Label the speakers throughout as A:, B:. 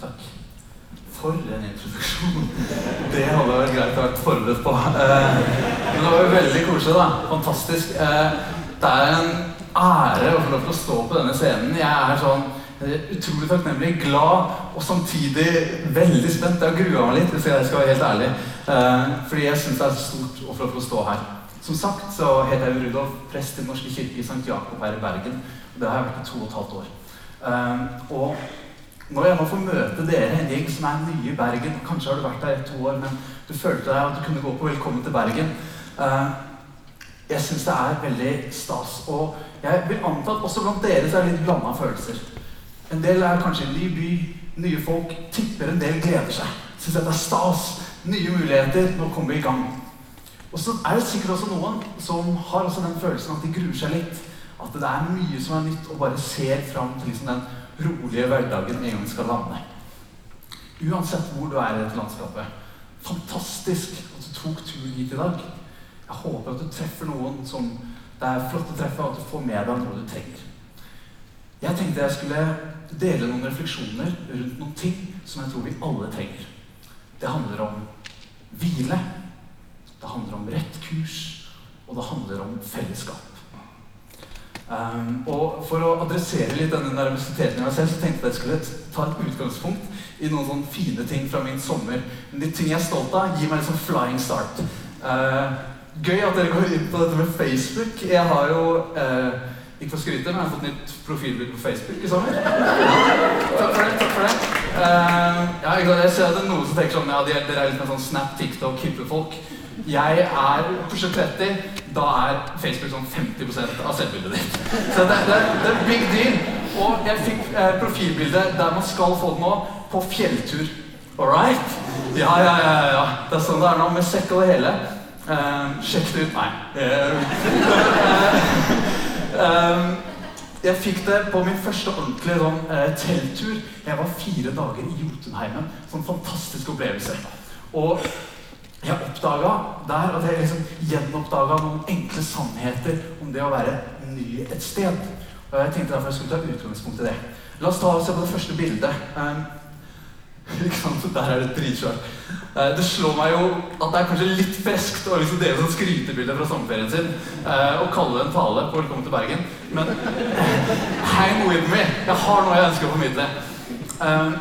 A: Takk. For en introduksjon. Det hadde vært greit å være forberedt på. Eh, men det var jo veldig koselig, da. Fantastisk. Eh, det er en ære å få lov til å stå på denne scenen. Jeg er sånn eh, utrolig takknemlig, glad og samtidig veldig spent. Jeg har grua meg litt, hvis jeg skal være helt ærlig. Fordi jeg syns det er stort å få lov til å stå her. Som sagt så heter jeg Rudolf, prest i Den norske kirke i St. Jakob her i Bergen. Og det har jeg vært i to og et halvt år. Og når jeg nå får møte dere, en gjeng som er nye i Bergen Kanskje har du vært der i to år, men du følte deg at du kunne gå på 'Velkommen til Bergen'. Eh, jeg syns det er veldig stas. Og jeg vil anta at også blant dere så er det litt blanda følelser. En del er kanskje en ny by, nye folk. Tipper en del gleder seg. Syns det er stas. Nye muligheter. Nå kommer vi i gang. Og så er det sikkert også noen som har den følelsen at de gruer seg litt. At det er mye som er nytt, og bare ser fram til liksom den rolige hverdagen en gang skal lande. Uansett hvor du er i dette landskapet. Fantastisk at du tok turen hit i dag. Jeg håper at du treffer noen som det er flott å treffe, og at du får med deg noe du trenger. Jeg tenkte jeg skulle dele noen refleksjoner rundt noen ting som jeg tror vi alle trenger. Det handler om hvile, det handler om rett kurs, og det handler om fellesskap. Um, og For å adressere litt denne nervøsiteten i meg selv, så tenkte jeg at jeg skulle ta et utgangspunkt i noen sånne fine ting fra min sommer. De ting jeg er stolt av, gir meg liksom flying start. Uh, gøy at dere går inn på dette med Facebook. Jeg har jo uh, ikke for å skryte, men jeg har fått nytt profilbilde på Facebook i sommer. takk for det. takk for det. Uh, ja, jeg ser at det er noen som tenker sånn ja, dere er litt mer sånn Snap, TikTok, hippe folk. Jeg er kanskje 30 da er Facebook sånn 50% av selvbildet ditt. Så det, det, det er big deal. Og jeg fikk eh, profilbildet der man skal få det nå, på fjelltur. All right? Ja, ja, ja, ja. Det er sånn det er nå, med sekk og det hele. Uh, sjekk det ut. Nei. Uh, jeg fikk det på min første ordentlige sånn, uh, telttur. Jeg var fire dager i Jotunheimen. Sånn fantastisk opplevelse. Og jeg oppdaga der at jeg liksom gjenoppdaga noen enkle sannheter om det å være ny et sted. Og jeg tenkte derfor jeg skulle ta utgangspunkt i det. La oss ta og se på det første bildet. Um, Der er det dritsvært. Uh, det slår meg jo at det er kanskje litt friskt å liksom dele sånn skrytebilde fra sommerferien sin uh, og kalle det en tale på 'Velkommen til Bergen'. Men hang with me! Jeg har noe jeg ønsker å formidle. Um,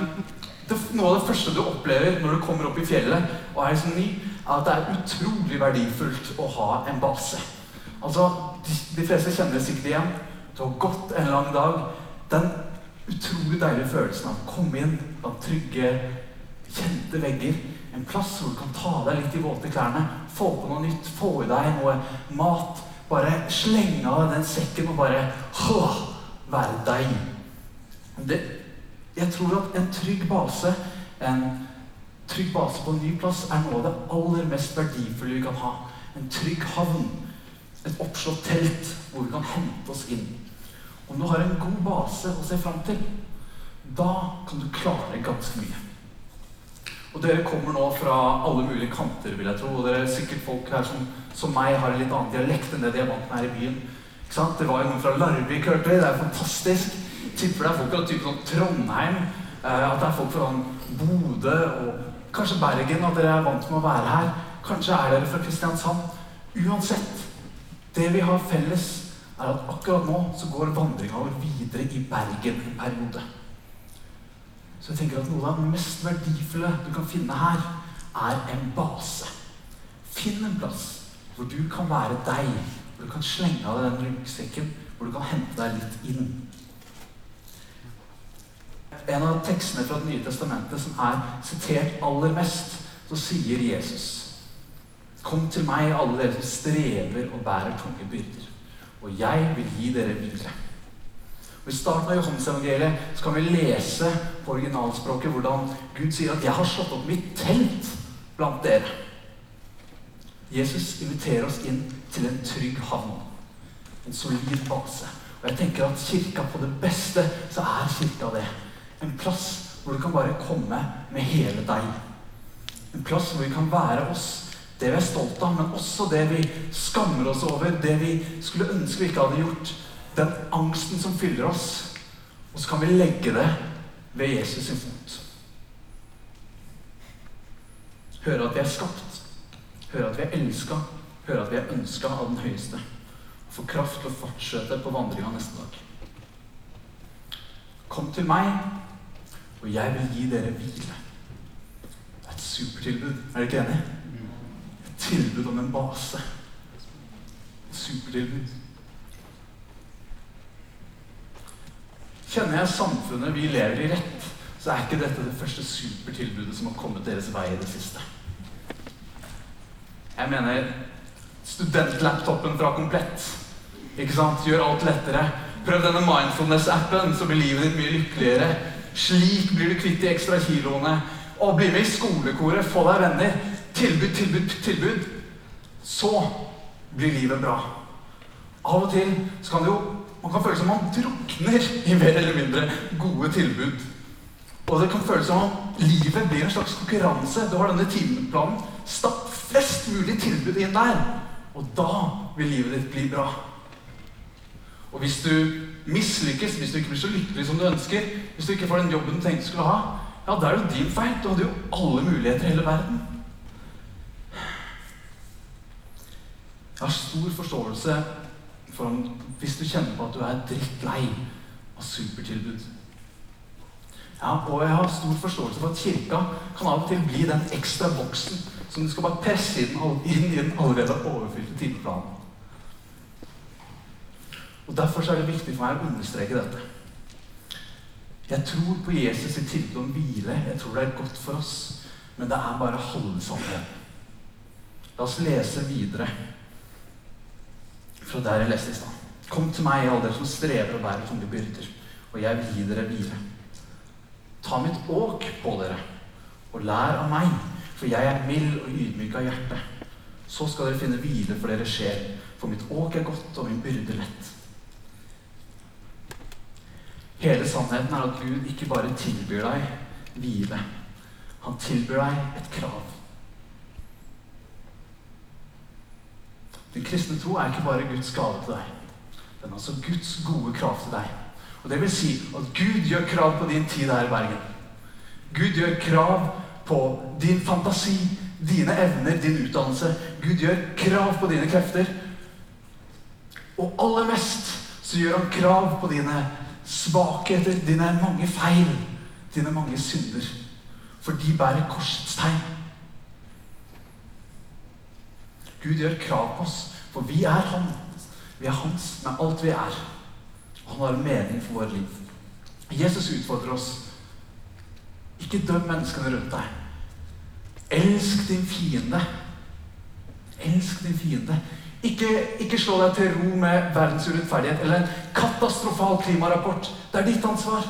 A: det, noe av det første du opplever når du kommer opp i fjellet og er liksom ny, er at det er utrolig verdifullt å ha en base. Altså, de, de fleste kjenner det sikkert igjen. Du har gått en lang dag. Den utrolig deilige følelsen av å komme inn blant trygge, kjente vegger. En plass hvor du kan ta deg litt i våte klærne, få på noe nytt, få i deg noe mat. Bare slenge av den sekken og bare Åh, være deg. Det, jeg tror at en trygg base, en trygg base på en ny plass, er noe av det aller mest verdifulle vi kan ha. En trygg havn. Et oppslått telt hvor vi kan hente oss inn. Om du har en god base å se fram til, da kan du klare ganske mye. Og dere kommer nå fra alle mulige kanter, vil jeg tro. Og dere er sikkert folk her som, som meg har en litt annen dialekt enn det de er vant med her i byen. Ikke sant? Det var jo noen fra Larvik, hørte vi. Det er fantastisk tipper det er folk fra typen sånn Trondheim, eh, at det er folk fra sånn Bodø og kanskje Bergen, at dere er vant med å være her. Kanskje er dere fra Kristiansand. Uansett, det vi har felles, er at akkurat nå så går vandringa vår videre i Bergen en periode. Så jeg tenker at noe av det mest verdifulle du kan finne her, er en base. Finn en plass hvor du kan være deg, hvor du kan slenge av deg den ryggsekken, hvor du kan hente deg litt inn en av tekstene fra Det nye testamentet som er sitert aller mest, så sier Jesus Kom til meg, alle dere som strever og bærer tunge byrder, og jeg vil gi dere hvile. I starten av Johannes-evangeliet kan vi lese på originalspråket hvordan Gud sier at 'jeg har slått opp mitt telt blant dere'. Jesus inviterer oss inn til en trygg havn. En solid base. Og jeg tenker at kirka på det beste, så er kirka det. En plass hvor du kan bare komme med hele deg. En plass hvor vi kan være oss, det vi er stolt av, men også det vi skammer oss over, det vi skulle ønske vi ikke hadde gjort. Den angsten som fyller oss. Og så kan vi legge det ved Jesus sin fot. Høre at vi er skapt. Høre at vi er elska. Høre at vi er ønska av den høyeste. Og få kraft til å fortsette på vandringa neste dag. Kom til meg, og jeg vil gi dere hvile. Det er et supertilbud. Er dere ikke enig? Et tilbud om en base. Et supertilbud. Kjenner jeg samfunnet vi lever i rett, så er ikke dette det første supertilbudet som har kommet deres vei i det siste. Jeg mener studentlaptopen fra Komplett. Ikke sant? Gjør alt lettere. Prøv denne mindfulness-appen, så blir livet ditt mye lykkeligere. Slik blir du kvitt de ekstra kiloene. Og bli med i skolekoret, få deg venner. Tilbud, tilbud, tilbud. Så blir livet bra. Av og til så kan det jo man kan føle som man drukner i mer eller mindre gode tilbud. Og det kan føles som om livet blir en slags konkurranse. Du har denne timeplanen. Stapp flest mulig tilbud inn der. Og da vil livet ditt bli bra. Og hvis du mislykkes, hvis du ikke blir så lykkelig som du ønsker, hvis du ikke får den jobben du tenkte du skulle ha, ja, da er det jo din feil. Du hadde jo alle muligheter i hele verden. Jeg har stor forståelse for om, hvis du kjenner på at du er drittlei av supertilbud. Ja, og jeg har stor forståelse for at kirka kan av og til bli den ekstra boksen som du skal bare presse inn, inn i den allerede overfylte timeplanen. Og Derfor er det viktig for meg å understreke dette. Jeg tror på Jesus i tilbud om hvile. Jeg tror det er godt for oss. Men det er bare halve sannheten. La oss lese videre fra der jeg leste i stad. Kom til meg, alle dere som strever og bærer tunge byrder, og jeg vil gi dere hvile. Ta mitt åk på dere, og lær av meg, for jeg er mild og ydmyk av hjerte. Så skal dere finne hvile for deres sjel, for mitt åk er godt og min byrde lett. Hele sannheten er at Gud ikke bare tilbyr deg hvile. Han tilbyr deg et krav. Den kristne tro er ikke bare Guds gave til deg. Den er altså Guds gode krav til deg. Og Det vil si at Gud gjør krav på din tid her i Bergen. Gud gjør krav på din fantasi, dine evner, din utdannelse. Gud gjør krav på dine krefter. Og aller mest så gjør han krav på dine svakheter, dine mange feil, dine mange synder. For de bærer korsets tegn. Gud gjør krav på oss, for vi er Han. Vi er Hans med alt vi er. Han har en mening for vårt liv. Jesus utfordrer oss. Ikke døm menneskene rundt deg. Elsk din fiende. Elsk din fiende. Ikke, ikke slå deg til ro med verdens urettferdighet eller en katastrofal klimarapport. Det er ditt ansvar.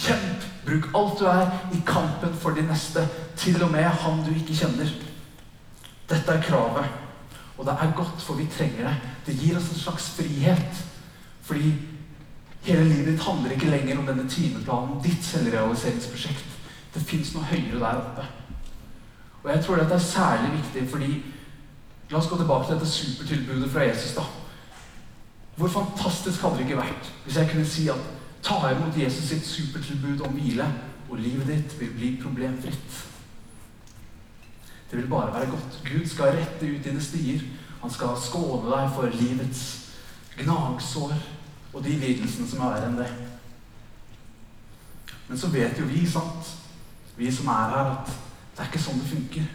A: Kjemp. Bruk alt du er i kampen for de neste, til og med han du ikke kjenner. Dette er kravet. Og det er godt, for vi trenger det. Det gir oss en slags frihet. Fordi hele livet ditt handler ikke lenger om denne timeplanen, ditt selvrealiseringsprosjekt. Det fins noe høyere der oppe. Og jeg tror dette er særlig viktig fordi La oss gå tilbake til dette supertilbudet fra Jesus. da. Hvor fantastisk hadde det ikke vært hvis jeg kunne si at ta imot Jesus sitt supertilbud om hvile, og livet ditt vil bli problemfritt. Det vil bare være godt. Gud skal rette ut dine stier. Han skal skåne deg for livets gnagsår og de lidelsene som er verre enn det. Men så vet jo vi, sant, vi som er her, at det er ikke sånn det funker.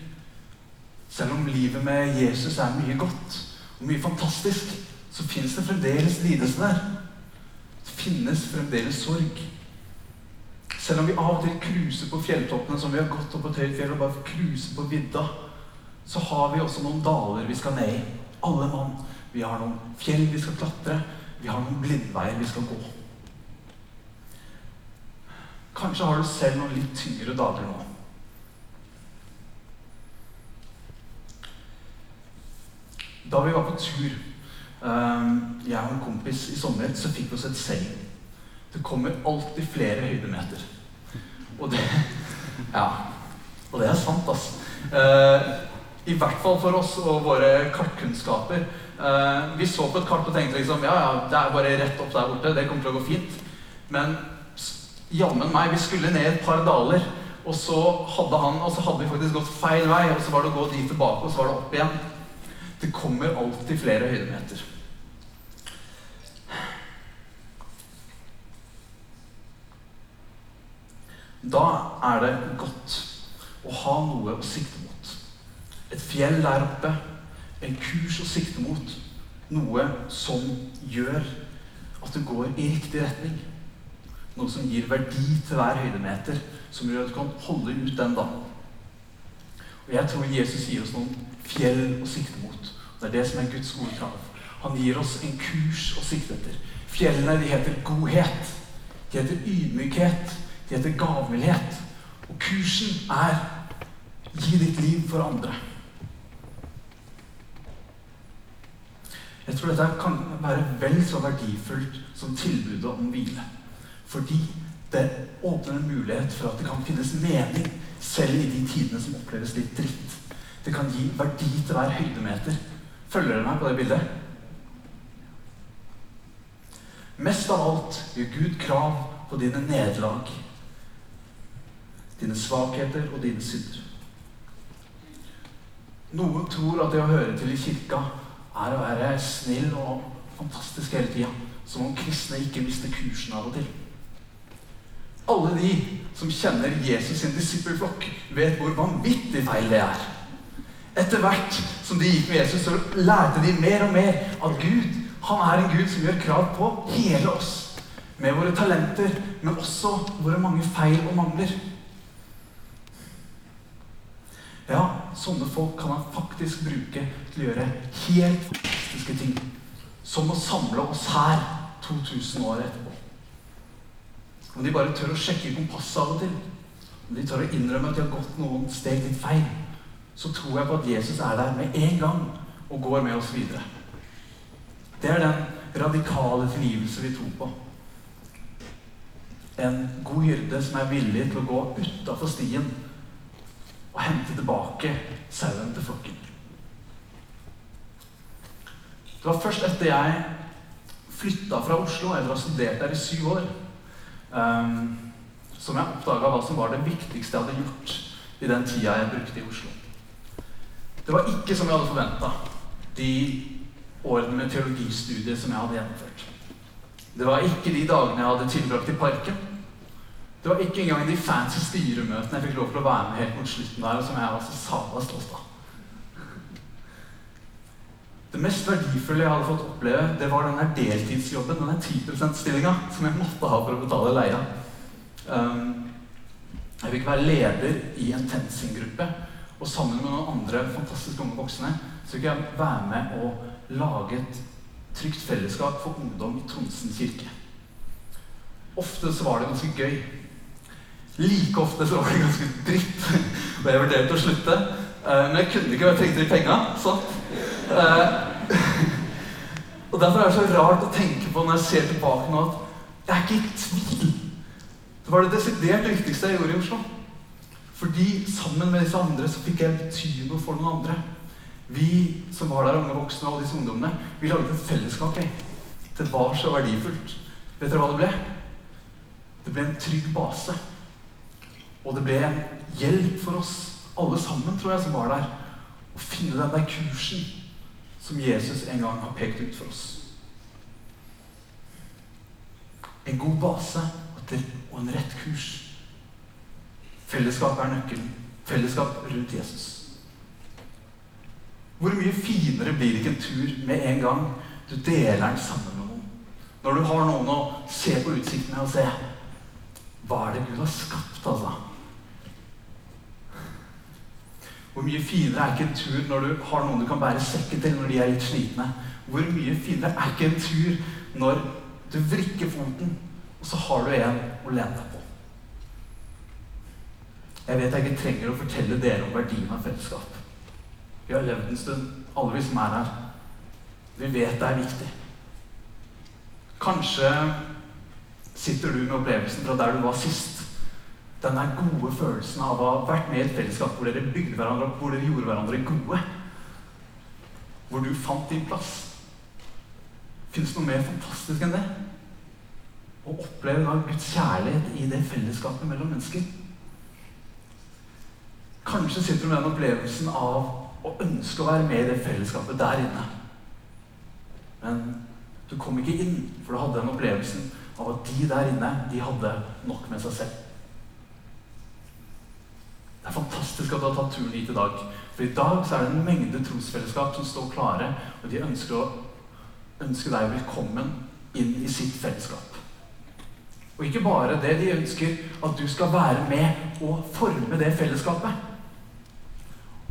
A: Selv om livet med Jesus er mye godt og mye fantastisk, så finnes det fremdeles lidelse der. Det finnes fremdeles sorg. Selv om vi av og til cruiser på fjelltoppene som vi har gått opp på et fjell og bare cruiser på vidda, så har vi også noen daler vi skal ned i. Alle mann. Vi har noen fjell vi skal klatre. Vi har noen blindveier vi skal gå. Kanskje har du selv noen litt tyngre dager nå. Da vi var på tur, ehm, jeg og en kompis i sommer, så fikk vi oss et seil. Det kommer alltid flere høydemeter. Og det Ja. Og det er sant, altså. I hvert fall for oss og våre kartkunnskaper. Uh, vi så på et kart og tenkte liksom ja, ja, det er bare rett opp der borte. Det kommer til å gå fint. Men jammen meg, vi skulle ned et par daler. og så hadde, han, og så hadde vi faktisk gått feil vei, og så var det å gå dit tilbake, og så var det opp igjen. Det kommer alltid flere høydemeter. Da er det godt å ha noe å sikte mot. Et fjell der oppe, en kurs å sikte mot. Noe som gjør at du går i riktig retning. Noe som gir verdi til hver høydemeter, som gjør at du kan holde ut den dagen. Og Jeg tror Jesus gir oss noen fjell å sikte mot. Det er det som er Guds gode krav. Han gir oss en kurs å sikte etter. Fjellene de heter godhet. De heter ydmykhet. De heter gavmildhet. Og kursen er gi ditt liv for andre. Jeg tror dette kan være vel så verdifullt som tilbudet om hvile. Fordi det åpner en mulighet for at det kan finnes mening selv i de tidene som oppleves litt dritt. Det kan gi verdi til hver høydemeter. Følger dere meg på det bildet? Mest av alt gjør Gud krav på dine nederlag, dine svakheter og dine synder. Noen tror at det å høre til i kirka er å være snill og fantastisk hele tida. Som om kristne ikke mister kursen av og til. Alle de som kjenner Jesus sin disippelflokk, vet hvor vanvittig feil det er. Etter hvert som de gikk med Jesus, så lærte de mer og mer at Gud han er en Gud som gjør krav på hele oss. Med våre talenter, men også våre mange feil og mangler. Ja, sånne folk kan han faktisk bruke til å gjøre helt fantastiske ting. Som å samle oss her 2000 år etterpå. Om de bare tør å sjekke kompasset av og til, om de tør å innrømme at de har gått noen steg litt feil, så tror jeg på at Jesus er der med en gang og går med oss videre. Det er den radikale tilgivelse vi tror på. En god hyrde som er villig til å gå utafor stien og hente tilbake sauen til flokken. Det var først etter jeg flytta fra Oslo, etter å ha studert der i syv år, um, som jeg oppdaga hva som var det viktigste jeg hadde gjort i den tida jeg brukte i Oslo. Det var ikke som jeg hadde forventa, de årene med teologistudiet som jeg hadde gjennomført. Det var ikke de dagene jeg hadde tilbrakt i parken. Det var ikke engang de fancy styremøtene jeg fikk lov til å være med helt mot slutten der, og som jeg var så sabla stolt av. Det mest verdifulle jeg hadde fått oppleve, det var denne deltidsjobben, denne 10 %-stillinga, som jeg måtte ha for å betale leia. Um, jeg fikk være leder i en TenSing-gruppe, og sammen med noen andre fantastiske unge voksne så fikk jeg være med å lage et trygt fellesskap for ungdom i Tonsen kirke. Ofte så var det ganske gøy. Like ofte så var det ganske dritt. Og jeg vurderte å slutte. Uh, men jeg kunne ikke, jeg trengte de penga. Uh, og derfor er det så rart å tenke på når jeg ser tilbake nå, at jeg er ikke i tvil. Det var det desidert viktigste jeg gjorde i Oslo. Fordi sammen med disse andre så fikk jeg bety noe for noen andre. Vi som var der, unge voksne og disse ungdommene, vi laget et fellesskap. Det var så verdifullt. Vet dere hva det ble? Det ble en trygg base. Og det ble en hjelp for oss alle sammen, tror jeg, som var der, å finne den der kursen som Jesus en gang har pekt ut for oss. En god base og en rett kurs. Fellesskap er nøkkelen. Fellesskap rundt Jesus. Hvor mye finere blir ikke en tur med en gang du deler den sammen med noen? Når du har noen å se på utsikten med og se Hva er det Gud har skapt, altså? Hvor mye finere er ikke en tur når du har noen du kan bære sekken til når de er litt slitne? Hvor mye finere er ikke en tur når du vrikker foten, og så har du en å lene deg på? Jeg vet jeg ikke trenger å fortelle dere om verdien av fellesskap. Vi har levd en stund, alle vi som er her. Vi vet det er viktig. Kanskje sitter du med opplevelsen fra der du var sist den der gode følelsen av å ha vært med i et fellesskap hvor dere bygde hverandre opp, hvor dere gjorde hverandre gode. Hvor du fant din plass. Fins det noe mer fantastisk enn det? Å oppleve da Guds kjærlighet i det fellesskapet mellom mennesker. Kanskje sitter du med den opplevelsen av å ønske å være med i det fellesskapet der inne. Men du kom ikke inn, for du hadde den opplevelsen av at de der inne de hadde nok med seg selv. Det er fantastisk at du har tatt turen hit i dag. For i dag så er det en mengde trosfellesskap som står klare, og de ønsker å ønske deg velkommen inn i sitt fellesskap. Og ikke bare det, de ønsker at du skal være med og forme det fellesskapet.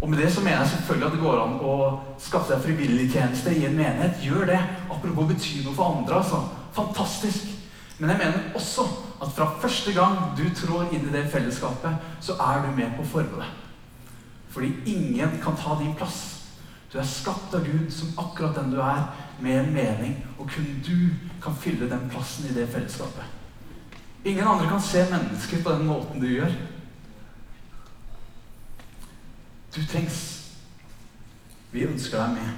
A: Og med det så mener jeg selvfølgelig at det går an å skaffe seg frivilligtjeneste i en menighet. Gjør det. Apropos betyr noe for andre. altså. Fantastisk. Men jeg mener også at fra første gang du trår inn i det fellesskapet, så er du med på å forme det. Fordi ingen kan ta din plass. Du er skapt av Gud som akkurat den du er, med en mening. Og kun du kan fylle den plassen i det fellesskapet. Ingen andre kan se mennesker på den måten du gjør. Du trengs. Vi ønsker deg med.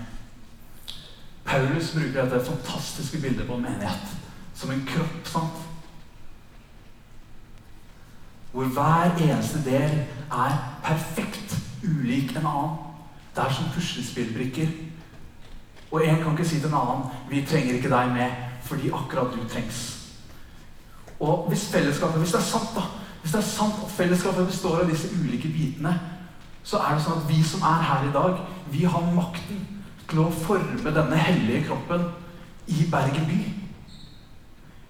A: Paulus bruker dette fantastiske bildet på en menighet som en kropp. sant? Hvor hver eneste del er perfekt ulik en annen. Det er som puslespillbrikker. Og en kan ikke si til en annen 'Vi trenger ikke deg med, fordi akkurat du trengs'. Og hvis fellesskapet, hvis det er sant da, hvis det er sant at fellesskapet består av disse ulike bitene, så er det sånn at vi som er her i dag, vi har makten til å forme denne hellige kroppen i Bergen by.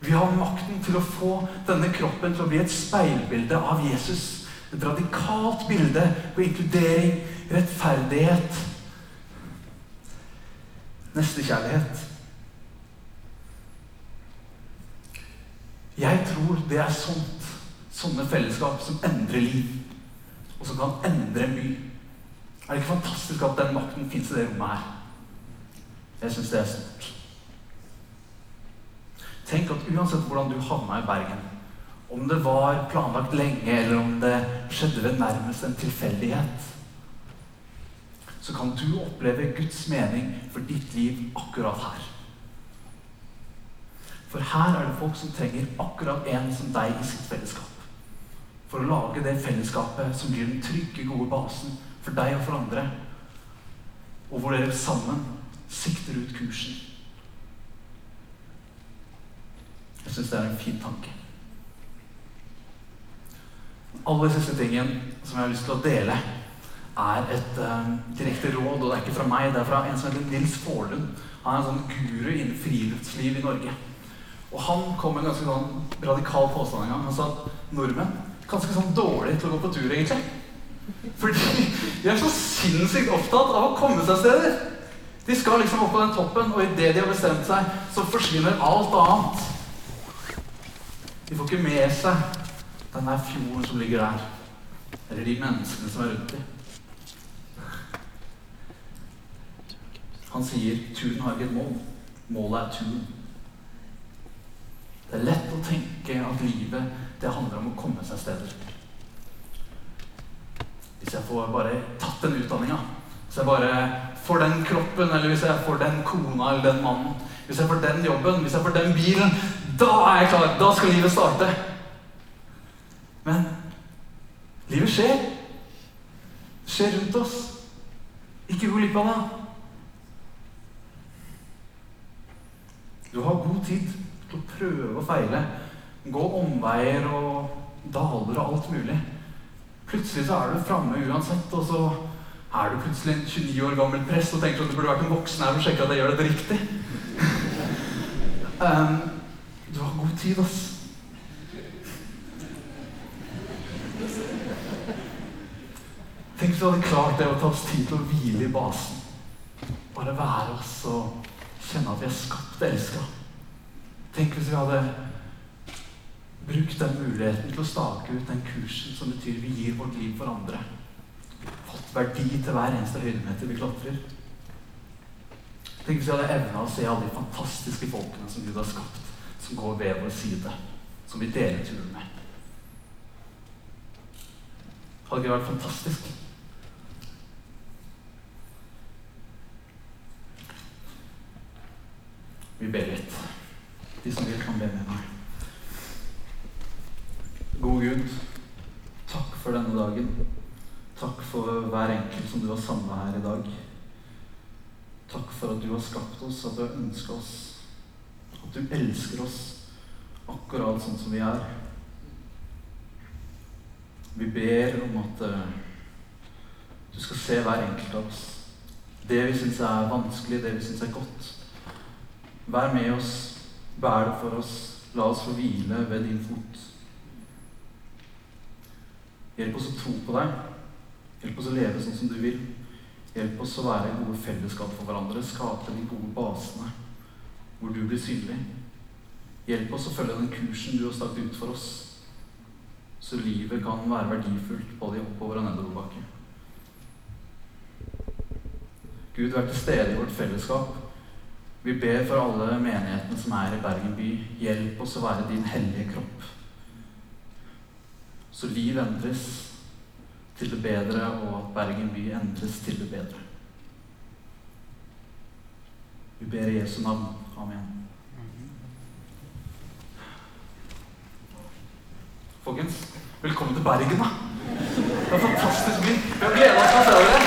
A: Vi har makten til å få denne kroppen til å bli et speilbilde av Jesus. Et radikalt bilde på inkludering, rettferdighet, nestekjærlighet. Jeg tror det er sånt, sånne fellesskap som endrer liv, og som kan endre en by. Er det ikke fantastisk at den makten fins i det rommet her? Jeg syns det er stort. Tenk at uansett hvordan du havna i Bergen, om det var planlagt lenge, eller om det skjedde ved nærmest en tilfeldighet, så kan du oppleve Guds mening for ditt liv akkurat her. For her er det folk som trenger akkurat en som deg i sitt fellesskap. For å lage det fellesskapet som blir den trygge, gode basen for deg og for andre. Og hvor dere sammen sikter ut kursen. Jeg syns det er en fin tanke. Den aller siste tingen som jeg har lyst til å dele, er et uh, direkte råd. Og det er ikke fra meg, det er fra en som heter Nils Faarlund. Han er en sånn guru innen friluftsliv i Norge. Og han kom med en ganske sånn radikal påstand en gang. Han sa at nordmenn ganske sånn dårlig til å gå på tur, egentlig. Fordi de er så sinnssykt opptatt av å komme seg steder. De skal liksom opp på den toppen, og idet de har bestemt seg, så forsvinner alt annet. De får ikke med seg den der fjorden som ligger der. Eller de menneskene som er rundt dem. Han sier turen har ikke et mål. Målet er turen. Det er lett å tenke at livet det handler om å komme seg steder. Hvis jeg får bare tatt den utdanninga, hvis jeg bare får den kroppen, eller hvis jeg får den kona eller den mannen, hvis jeg får den jobben, hvis jeg får den bilen, da er jeg klar! Da skal livet starte. Men livet skjer. Det skjer rundt oss. Ikke gå glipp av det. Du har god tid til å prøve og feile. Gå omveier og daler og alt mulig. Plutselig så er du framme uansett, og så er du plutselig en 29 år gammel prest og tenker at du burde vært en voksen her og sjekke at jeg gjør dette riktig. um, du har god tid, ass. Tenk hvis du hadde klart det å ta oss tid til å hvile i basen. Bare være oss og kjenne at vi er skapt elska. Tenk hvis vi hadde brukt den muligheten til å stake ut den kursen som betyr vi gir vårt liv for andre. Fått verdi til hver eneste høydemeter vi klatrer. Tenk hvis vi hadde evna å se alle de fantastiske folkene som Gud har skapt, som går ved vår side, som vi deler turen med. Hadde ikke det vært fantastisk? Vi ber litt. De som vil, kan be med meg. God Gud, takk for denne dagen. Takk for hver enkelt som du har samla her i dag. Takk for at du har skapt oss, at du har ønska oss. At du elsker oss akkurat sånn som vi er. Vi ber om at uh, du skal se hver enkelt av oss. Det vi syns er vanskelig, det vi syns er godt. Vær med oss, bær det for oss. La oss få hvile ved din fot. Hjelp oss å tro på deg. Hjelp oss å leve sånn som du vil. Hjelp oss å være gode fellesskap for hverandre, skape de gode basene hvor du blir synlig. Hjelp oss å følge den kursen du har stakt ut for oss, så livet kan være verdifullt både i oppover- og nedoverbakke. Gud, vær til stede i vårt fellesskap. Vi ber for alle menighetene som er i Bergen by. Hjelp oss å være din hellige kropp. Så liv endres til det bedre, og at Bergen by endres til det bedre. Vi ber i Jesu navn. Amen. Folkens, velkommen til Bergen, da. Det er fantastisk by. Vi har gleda oss til å se dere.